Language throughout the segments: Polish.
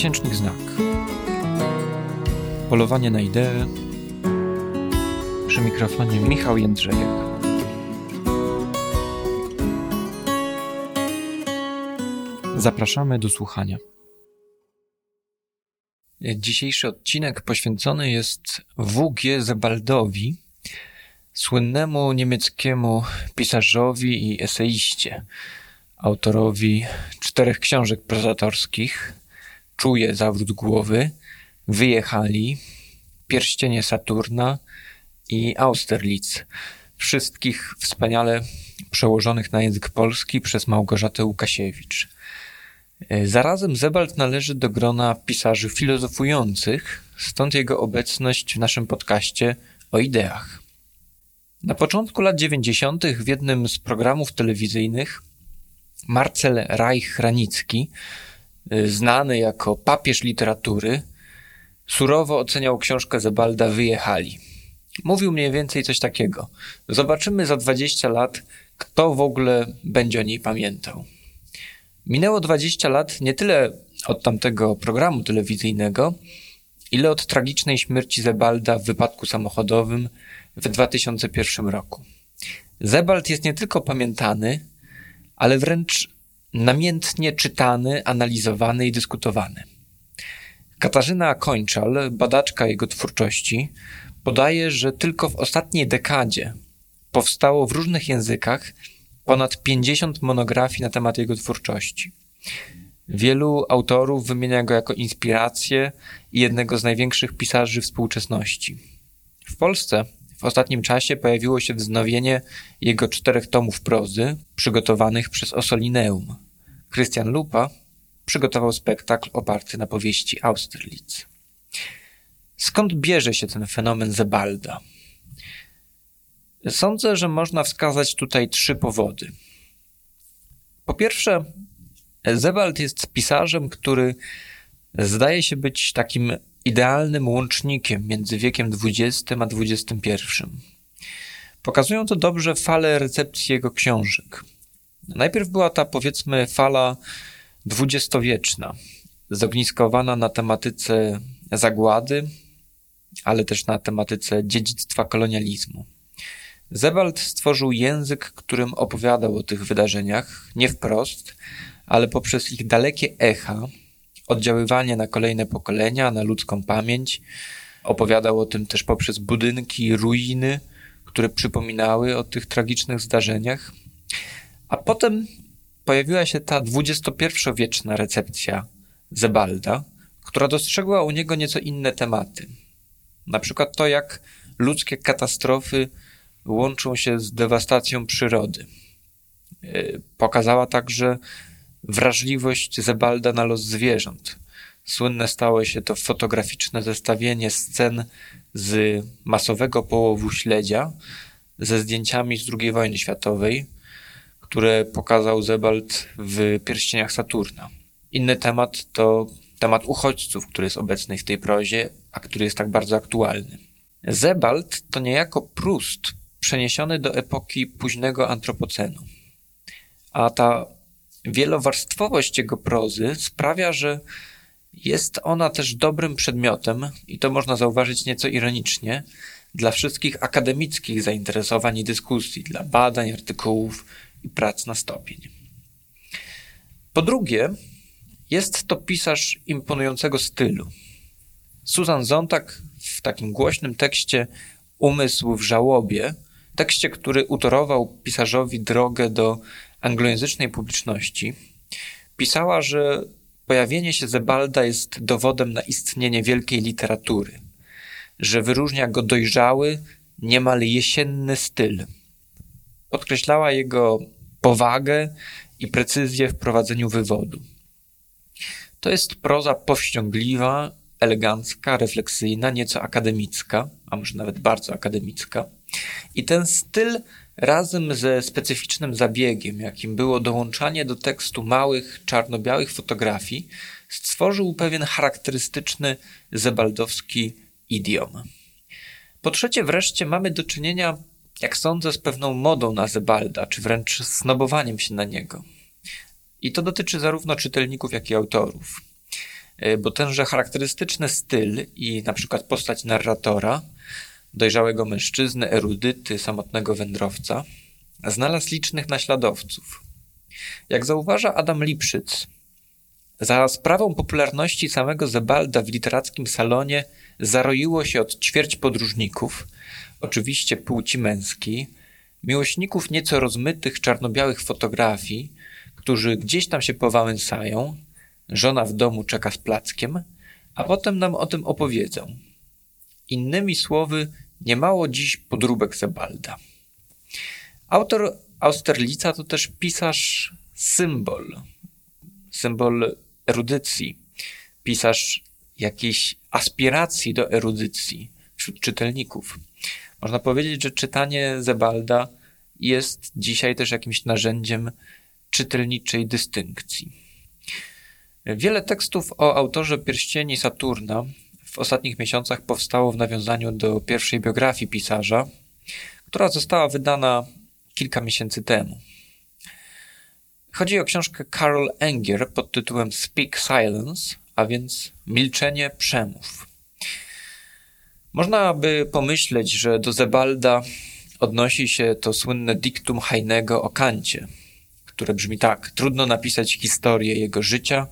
Miesięcznik Znak. Polowanie na ideę. Przy mikrofonie Michał Jędrzejek. Zapraszamy do słuchania. Dzisiejszy odcinek poświęcony jest W.G. Zebaldowi, słynnemu niemieckiemu pisarzowi i eseiście, autorowi czterech książek prozatorskich, Czuje zawrót głowy, Wyjechali, Pierścienie Saturna i Austerlitz. Wszystkich wspaniale przełożonych na język polski przez Małgorzatę Łukasiewicz. Zarazem Zebald należy do grona pisarzy filozofujących, stąd jego obecność w naszym podcaście o ideach. Na początku lat 90. w jednym z programów telewizyjnych Marcel Reich-Ranicki, znany jako papież literatury, surowo oceniał książkę Zebalda Wyjechali. Mówił mniej więcej coś takiego. Zobaczymy za 20 lat, kto w ogóle będzie o niej pamiętał. Minęło 20 lat nie tyle od tamtego programu telewizyjnego, ile od tragicznej śmierci Zebalda w wypadku samochodowym w 2001 roku. Zebald jest nie tylko pamiętany, ale wręcz namiętnie czytany, analizowany i dyskutowany. Katarzyna Kończal, badaczka jego twórczości, podaje, że tylko w ostatniej dekadzie powstało w różnych językach ponad 50 monografii na temat jego twórczości. Wielu autorów wymienia go jako inspirację i jednego z największych pisarzy współczesności. W Polsce w ostatnim czasie pojawiło się wznowienie jego czterech tomów prozy, przygotowanych przez Osolineum. Christian Lupa przygotował spektakl oparty na powieści Austerlitz. Skąd bierze się ten fenomen Zebalda? Sądzę, że można wskazać tutaj trzy powody. Po pierwsze, Zebald jest pisarzem, który zdaje się być takim idealnym łącznikiem między wiekiem XX a XXI. Pokazują to dobrze fale recepcji jego książek. Najpierw była ta, powiedzmy, fala dwudziestowieczna, zogniskowana na tematyce zagłady, ale też na tematyce dziedzictwa kolonializmu. Zebald stworzył język, którym opowiadał o tych wydarzeniach, nie wprost, ale poprzez ich dalekie echa, oddziaływanie na kolejne pokolenia, na ludzką pamięć. Opowiadał o tym też poprzez budynki, ruiny, które przypominały o tych tragicznych zdarzeniach. A potem pojawiła się ta XXI-wieczna recepcja Zebalda, która dostrzegła u niego nieco inne tematy. Na przykład to, jak ludzkie katastrofy łączą się z dewastacją przyrody. E, pokazała także wrażliwość Zebalda na los zwierząt. Słynne stało się to fotograficzne zestawienie scen z masowego połowu śledzia ze zdjęciami z II wojny światowej, które pokazał Zebald w Pierścieniach Saturna. Inny temat to temat uchodźców, który jest obecny w tej prozie, a który jest tak bardzo aktualny. Zebald to niejako Prust przeniesiony do epoki późnego antropocenu. A ta wielowarstwowość jego prozy sprawia, że jest ona też dobrym przedmiotem, i to można zauważyć nieco ironicznie, dla wszystkich akademickich zainteresowań i dyskusji, dla badań, artykułów i prac na stopień. Po drugie, jest to pisarz imponującego stylu. Susan Zontag w takim głośnym tekście Umysł w żałobie, tekście, który utorował pisarzowi drogę do anglojęzycznej publiczności, pisała, że pojawienie się Zebalda jest dowodem na istnienie wielkiej literatury, że wyróżnia go dojrzały, niemal jesienny styl. Podkreślała jego powagę i precyzję w prowadzeniu wywodu. To jest proza powściągliwa, elegancka, refleksyjna, nieco akademicka, a może nawet bardzo akademicka. I ten styl razem ze specyficznym zabiegiem, jakim było dołączanie do tekstu małych, czarno-białych fotografii, stworzył pewien charakterystyczny zebaldowski idiom. Po trzecie wreszcie mamy do czynienia, jak sądzę, z pewną modą na Zebalda, czy wręcz snobowaniem się na niego. I to dotyczy zarówno czytelników, jak i autorów. e, bo tenże charakterystyczny styl i na przykład postać narratora, dojrzałego mężczyzny, erudyty, samotnego wędrowca, znalazł licznych naśladowców. Jak zauważa Adam Lipszyc, za sprawą popularności samego Zebalda w literackim salonie zaroiło się od ćwierć podróżników, oczywiście płci męskiej, miłośników nieco rozmytych czarno-białych fotografii, którzy gdzieś tam się powałęsają, żona w domu czeka z plackiem, a potem nam o tym opowiedzą. Innymi słowy, niemało dziś podróbek Zebalda. Autor Austerlica to też pisarz symbol, symbol erudycji, pisarz jakiejś aspiracji do erudycji wśród czytelników. Można powiedzieć, że czytanie Zebalda jest dzisiaj też jakimś narzędziem czytelniczej dystynkcji. Wiele tekstów o autorze Pierścieni Saturna w ostatnich miesiącach powstało w nawiązaniu do pierwszej biografii pisarza, która została wydana kilka miesięcy temu. Chodzi o książkę Carol Enger pod tytułem Speak Silence, a więc Milczenie przemów. Można by pomyśleć, że do Zebalda odnosi się to słynne dictum Heinego o Kancie, które brzmi tak: Trudno napisać historię jego życia,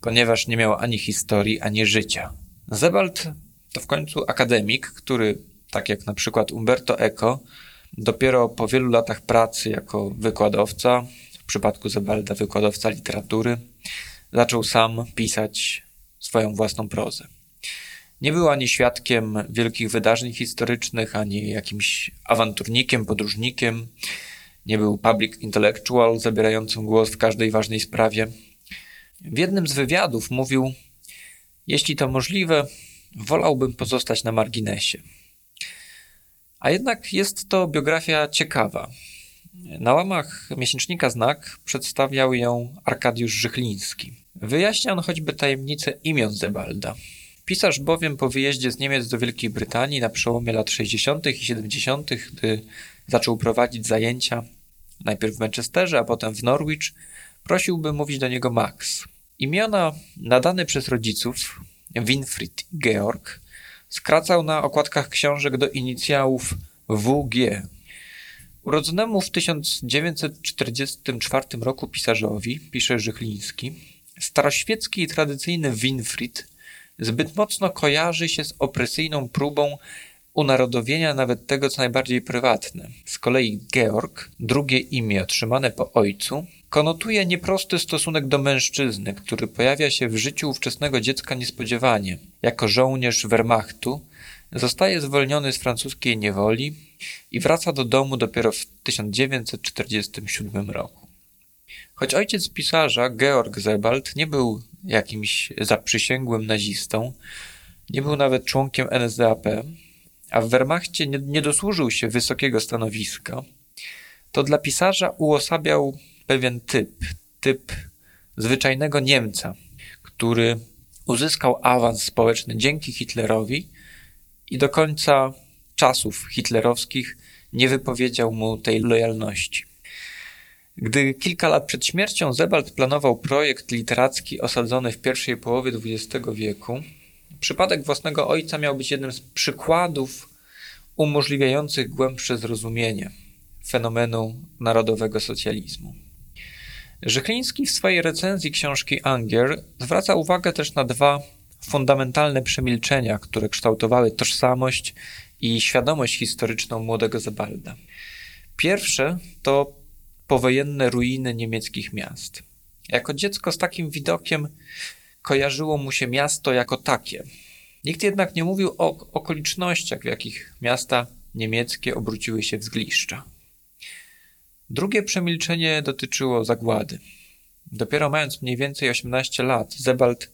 ponieważ nie miał ani historii, ani życia. Zebald to w końcu akademik, który, tak jak na przykład Umberto Eco, dopiero po wielu latach pracy jako wykładowca, w przypadku Zebalda wykładowca literatury, zaczął sam pisać swoją własną prozę. Nie był ani świadkiem wielkich wydarzeń historycznych, ani jakimś awanturnikiem, podróżnikiem. Nie był public intellectual zabierającym głos w każdej ważnej sprawie. W jednym z wywiadów mówił: Jeśli to możliwe, wolałbym pozostać na marginesie. A jednak jest to biografia ciekawa. Na łamach miesięcznika Znak przedstawiał ją Arkadiusz Żychliński. Wyjaśnia on choćby tajemnicę imion Zebalda. Pisarz bowiem po wyjeździe z Niemiec do Wielkiej Brytanii na przełomie lat 60. i 70., gdy zaczął prowadzić zajęcia najpierw w Manchesterze, a potem w Norwich, prosił, by mówić do niego Max. Imiona nadane przez rodziców, Winfried i Georg, skracał na okładkach książek do inicjałów WG. Urodzonemu w 1944 roku pisarzowi, pisze Żychliński, staroświecki i tradycyjny Winfried zbyt mocno kojarzy się z opresyjną próbą unarodowienia nawet tego, co najbardziej prywatne. Z kolei Georg, drugie imię otrzymane po ojcu, konotuje nieprosty stosunek do mężczyzny, który pojawia się w życiu ówczesnego dziecka niespodziewanie. Jako żołnierz Wehrmachtu zostaje zwolniony z francuskiej niewoli i wraca do domu dopiero w 1947 roku. Choć ojciec pisarza, Georg Zebald, nie był jakimś zaprzysięgłym nazistą, nie był nawet członkiem NSDAP, a w Wehrmachcie nie, nie dosłużył się wysokiego stanowiska, to dla pisarza uosabiał pewien typ, typ zwyczajnego Niemca, który uzyskał awans społeczny dzięki Hitlerowi i do końca czasów hitlerowskich nie wypowiedział mu tej lojalności. Gdy kilka lat przed śmiercią Zebald planował projekt literacki osadzony w pierwszej połowie XX wieku, przypadek własnego ojca miał być jednym z przykładów umożliwiających głębsze zrozumienie fenomenu narodowego socjalizmu. Żychliński w swojej recenzji książki Anger zwraca uwagę też na dwa fundamentalne przemilczenia, które kształtowały tożsamość i świadomość historyczną młodego Zebalda. Pierwsze to powojenne ruiny niemieckich miast. Jako dziecko z takim widokiem kojarzyło mu się miasto jako takie. Nikt jednak nie mówił o okolicznościach, w jakich miasta niemieckie obróciły się w zgliszcza. Drugie przemilczenie dotyczyło zagłady. Dopiero mając mniej więcej 18 lat, Zebald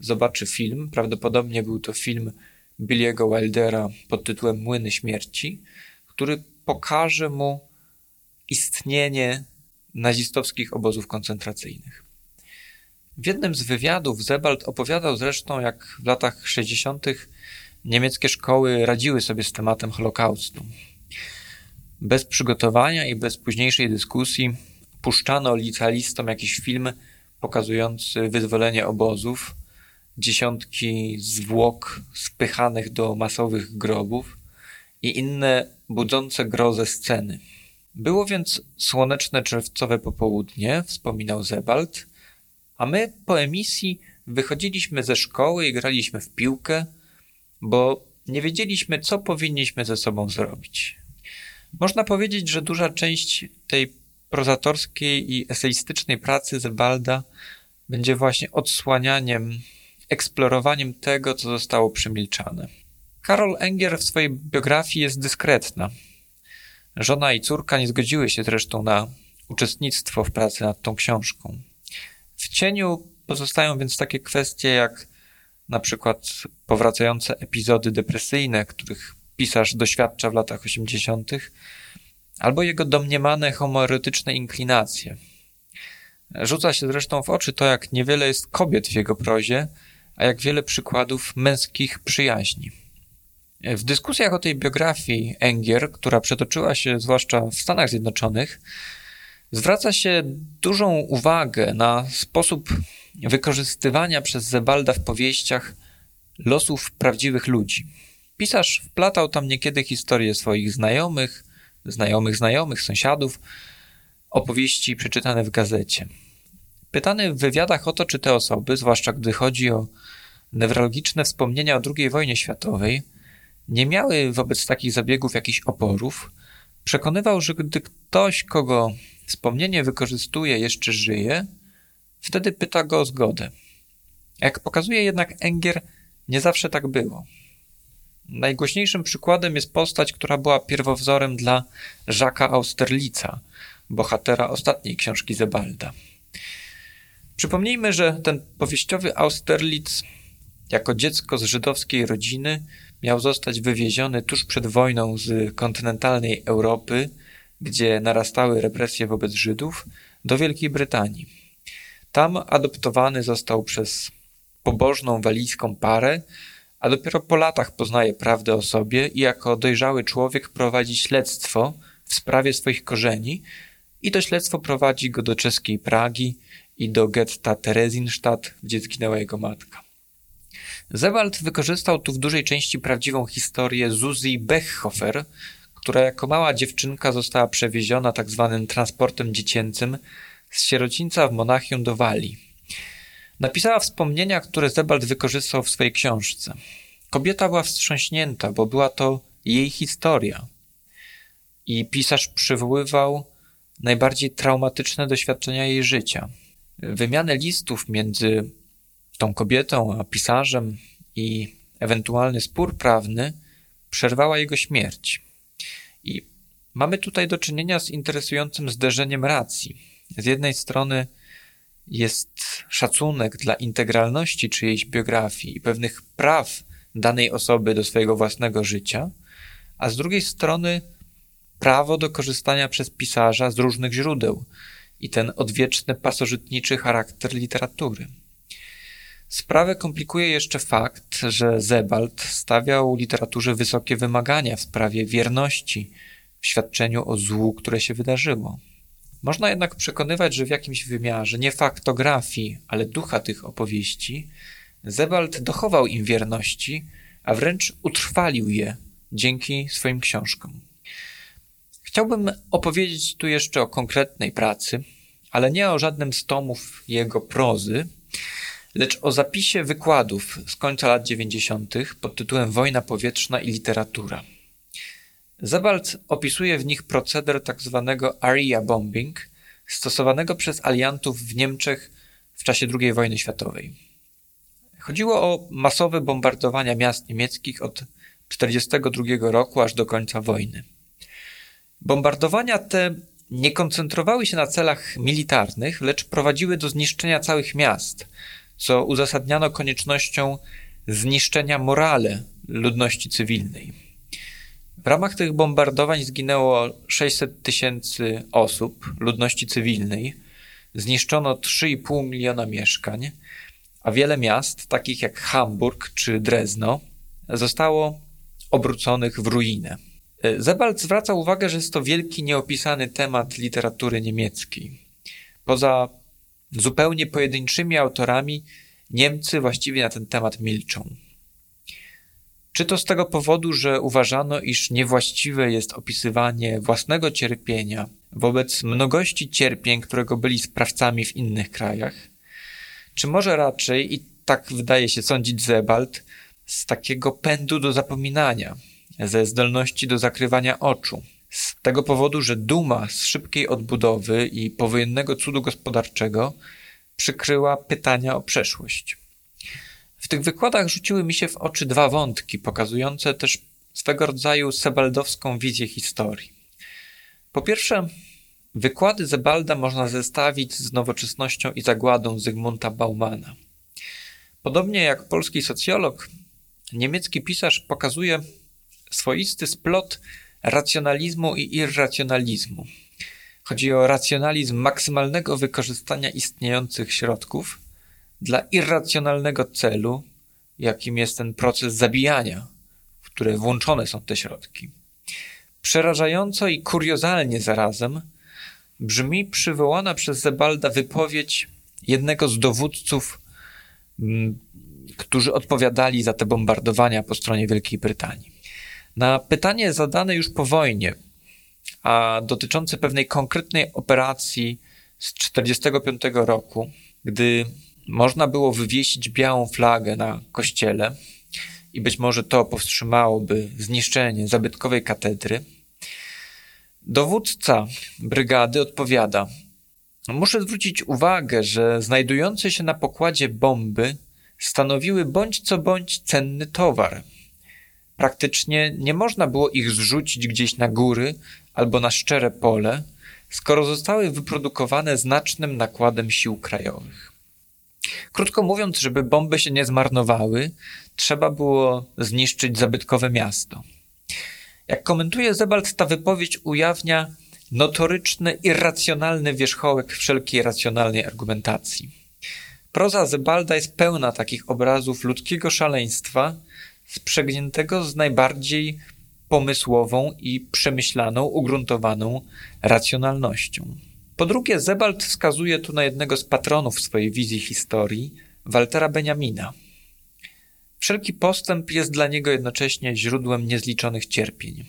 zobaczy film, prawdopodobnie był to film Billiego Wildera pod tytułem Młyny Śmierci, który pokaże mu istnienie nazistowskich obozów koncentracyjnych. W jednym z wywiadów Zebald opowiadał zresztą, jak w latach 60. niemieckie szkoły radziły sobie z tematem Holokaustu. Bez przygotowania i bez późniejszej dyskusji puszczano licealistom jakiś film pokazujący wyzwolenie obozów dziesiątki zwłok spychanych do masowych grobów i inne budzące grozę sceny. Było więc słoneczne czerwcowe popołudnie, wspominał Zebald, a my po emisji wychodziliśmy ze szkoły i graliśmy w piłkę, bo nie wiedzieliśmy, co powinniśmy ze sobą zrobić. Można powiedzieć, że duża część tej prozatorskiej i eseistycznej pracy Zebalda będzie właśnie odsłanianiem, eksplorowaniem tego, co zostało przemilczane. Karol Enger w swojej biografii jest dyskretna. Żona i córka nie zgodziły się zresztą na uczestnictwo w pracy nad tą książką. W cieniu pozostają więc takie kwestie jak na przykład powracające epizody depresyjne, których pisarz doświadcza w latach 80., albo jego domniemane homoerotyczne inklinacje. Rzuca się zresztą w oczy to, jak niewiele jest kobiet w jego prozie, a jak wiele przykładów męskich przyjaźni. W dyskusjach o tej biografii Engier, która przetoczyła się zwłaszcza w Stanach Zjednoczonych, zwraca się dużą uwagę na sposób wykorzystywania przez Zebalda w powieściach losów prawdziwych ludzi. Pisarz wplatał tam niekiedy historie swoich znajomych, znajomych znajomych, sąsiadów, opowieści przeczytane w gazecie. Pytany w wywiadach o to, czy te osoby, zwłaszcza gdy chodzi o newralgiczne wspomnienia o II wojnie światowej, nie miały wobec takich zabiegów jakichś oporów, przekonywał, że gdy ktoś, kogo wspomnienie wykorzystuje, jeszcze żyje, wtedy pyta go o zgodę. Jak pokazuje jednak Enger, nie zawsze tak było. Najgłośniejszym przykładem jest postać, która była pierwowzorem dla Jacques'a Austerlica, bohatera ostatniej książki Zebalda. Przypomnijmy, że ten powieściowy Austerlitz jako dziecko z żydowskiej rodziny miał zostać wywieziony tuż przed wojną z kontynentalnej Europy, gdzie narastały represje wobec Żydów, do Wielkiej Brytanii. Tam adoptowany został przez pobożną walijską parę, a dopiero po latach poznaje prawdę o sobie i jako dojrzały człowiek prowadzi śledztwo w sprawie swoich korzeni i to śledztwo prowadzi go do czeskiej Pragi i do getta Terezinstadt, gdzie zginęła jego matka. Zewald wykorzystał tu w dużej części prawdziwą historię Zuzi Bechhofer, która jako mała dziewczynka została przewieziona tak zwanym transportem dziecięcym z sierocińca w Monachium do Walii. Napisała wspomnienia, które Zebald wykorzystał w swojej książce. Kobieta była wstrząśnięta, bo była to jej historia. I pisarz przywoływał najbardziej traumatyczne doświadczenia jej życia. Wymianę listów między tą kobietą a pisarzem i ewentualny spór prawny przerwała jego śmierć. I mamy tutaj do czynienia z interesującym zderzeniem racji. Z jednej strony jest szacunek dla integralności czyjejś biografii i pewnych praw danej osoby do swojego własnego życia, a z drugiej strony prawo do korzystania przez pisarza z różnych źródeł i ten odwieczny pasożytniczy charakter literatury. Sprawę komplikuje jeszcze fakt, że Zebald stawiał literaturze wysokie wymagania w sprawie wierności w świadczeniu o złu, które się wydarzyło. Można jednak przekonywać, że w jakimś wymiarze nie faktografii, ale ducha tych opowieści, Zebald dochował im wierności, a wręcz utrwalił je dzięki swoim książkom. Chciałbym opowiedzieć tu jeszcze o konkretnej pracy, ale nie o żadnym z tomów jego prozy, lecz o zapisie wykładów z końca lat 90. pod tytułem Wojna powietrzna i literatura. Zabald opisuje w nich proceder tzw. Tak area bombing, stosowanego przez aliantów w Niemczech w czasie II wojny światowej. Chodziło o masowe bombardowania miast niemieckich od 1942 roku aż do końca wojny. Bombardowania te nie koncentrowały się na celach militarnych, lecz prowadziły do zniszczenia całych miast, co uzasadniano koniecznością zniszczenia morale ludności cywilnej. W ramach tych bombardowań zginęło 600 tysięcy osób, ludności cywilnej, zniszczono 3,5 miliona mieszkań, a wiele miast, takich jak Hamburg czy Drezno, zostało obróconych w ruinę. Zebald zwraca uwagę, że jest to wielki, nieopisany temat literatury niemieckiej. Poza zupełnie pojedynczymi autorami Niemcy właściwie na ten temat milczą. Czy to z tego powodu, że uważano, iż niewłaściwe jest opisywanie własnego cierpienia wobec mnogości cierpień, którego byli sprawcami w innych krajach? Czy może raczej, i tak wydaje się sądzić Zebald, z takiego pędu do zapominania, ze zdolności do zakrywania oczu, z tego powodu, że duma z szybkiej odbudowy i powojennego cudu gospodarczego przykryła pytania o przeszłość. W tych wykładach rzuciły mi się w oczy dwa wątki, pokazujące też swego rodzaju sebaldowską wizję historii. Po pierwsze, wykłady Zebalda można zestawić z nowoczesnością i zagładą Zygmunta Baumana. Podobnie jak polski socjolog, niemiecki pisarz pokazuje swoisty splot racjonalizmu i irracjonalizmu. Chodzi o racjonalizm maksymalnego wykorzystania istniejących środków dla irracjonalnego celu, jakim jest ten proces zabijania, w które włączone są te środki. Przerażająco i kuriozalnie zarazem brzmi przywołana przez Zebalda wypowiedź jednego z dowódców, mm, którzy odpowiadali za te bombardowania po stronie Wielkiej Brytanii. Na pytanie zadane już po wojnie, a dotyczące pewnej konkretnej operacji z 1945 roku, gdy można było wywiesić białą flagę na kościele i być może to powstrzymałoby zniszczenie zabytkowej katedry, dowódca brygady odpowiada: Muszę zwrócić uwagę, że znajdujące się na pokładzie bomby stanowiły bądź co bądź cenny towar. Praktycznie nie można było ich zrzucić gdzieś na góry albo na szczere pole, skoro zostały wyprodukowane znacznym nakładem sił krajowych. Krótko mówiąc, żeby bomby się nie zmarnowały, trzeba było zniszczyć zabytkowe miasto. Jak komentuje Zebald, ta wypowiedź ujawnia notoryczny, irracjonalny wierzchołek wszelkiej racjonalnej argumentacji. Proza Zebalda jest pełna takich obrazów ludzkiego szaleństwa, sprzęgniętego z najbardziej pomysłową i przemyślaną, ugruntowaną racjonalnością. Po drugie, Zebald wskazuje tu na jednego z patronów swojej wizji historii, Waltera Benjamina. Wszelki postęp jest dla niego jednocześnie źródłem niezliczonych cierpień.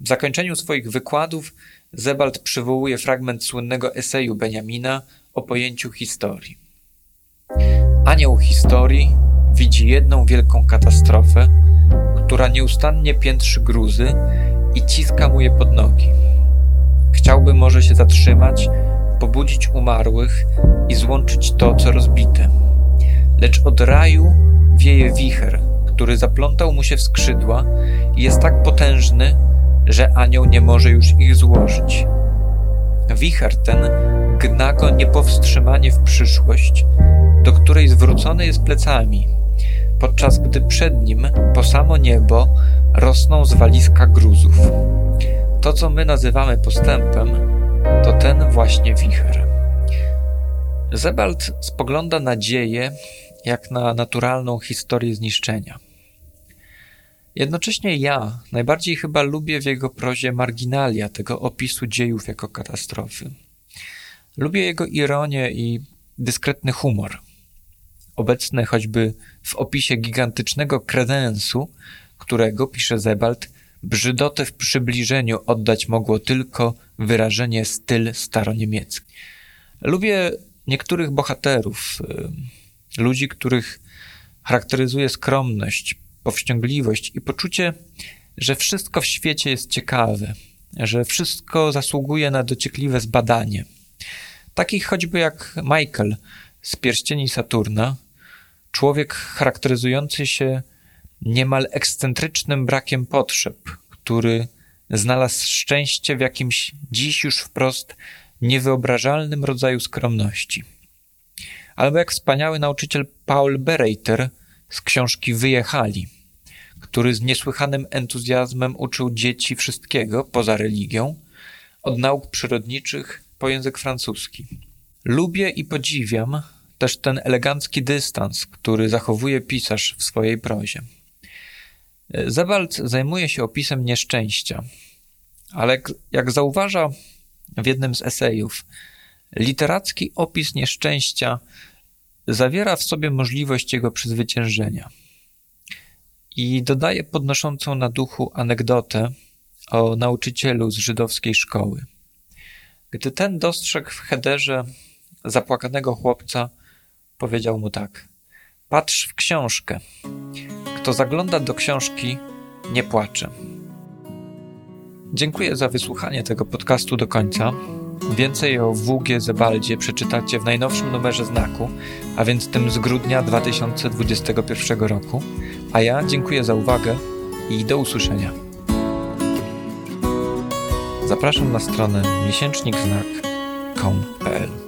W zakończeniu swoich wykładów Zebald przywołuje fragment słynnego eseju Benjamina o pojęciu historii. Anioł historii widzi jedną wielką katastrofę, która nieustannie piętrzy gruzy i ciska mu je pod nogi. Chciałby może się zatrzymać, pobudzić umarłych i złączyć to, co rozbite. Lecz od raju wieje wicher, który zaplątał mu się w skrzydła i jest tak potężny, że anioł nie może już ich złożyć. Wicher ten gna go niepowstrzymanie w przyszłość, do której zwrócony jest plecami, podczas gdy przed nim po samo niebo rosną zwaliska gruzów. To, co my nazywamy postępem, to ten właśnie wicher. Zebald spogląda na dzieje jak na naturalną historię zniszczenia. Jednocześnie ja najbardziej chyba lubię w jego prozie marginalia tego opisu dziejów jako katastrofy. Lubię jego ironię i dyskretny humor. Obecny choćby w opisie gigantycznego kredensu, którego, pisze Zebald, Brzydotę w przybliżeniu oddać mogło tylko wyrażenie styl staroniemiecki. Lubię niektórych bohaterów, y, ludzi, których charakteryzuje skromność, powściągliwość i poczucie, że wszystko w świecie jest ciekawe, że wszystko zasługuje na dociekliwe zbadanie. Takich choćby jak Michael z pierścieni Saturna, człowiek charakteryzujący się niemal ekscentrycznym brakiem potrzeb, który znalazł szczęście w jakimś dziś już wprost niewyobrażalnym rodzaju skromności. Albo jak wspaniały nauczyciel Paul Bereiter z książki Wyjechali, który z niesłychanym entuzjazmem uczył dzieci wszystkiego poza religią, od nauk przyrodniczych po język francuski. Lubię i podziwiam też ten elegancki dystans, który zachowuje pisarz w swojej prozie. Zebald zajmuje się opisem nieszczęścia, ale jak zauważa w jednym z esejów, literacki opis nieszczęścia zawiera w sobie możliwość jego przezwyciężenia. I dodaje podnoszącą na duchu anegdotę o nauczycielu z żydowskiej szkoły. Gdy ten dostrzegł w hederze zapłakanego chłopca, powiedział mu tak: Patrz w książkę. Kto zagląda do książki, nie płacze. Dziękuję za wysłuchanie tego podcastu do końca. Więcej o WG Zebaldzie przeczytacie w najnowszym numerze znaku, a więc tym z grudnia 2021 roku. A ja dziękuję za uwagę i do usłyszenia. Zapraszam na stronę miesięcznikznak.com.pl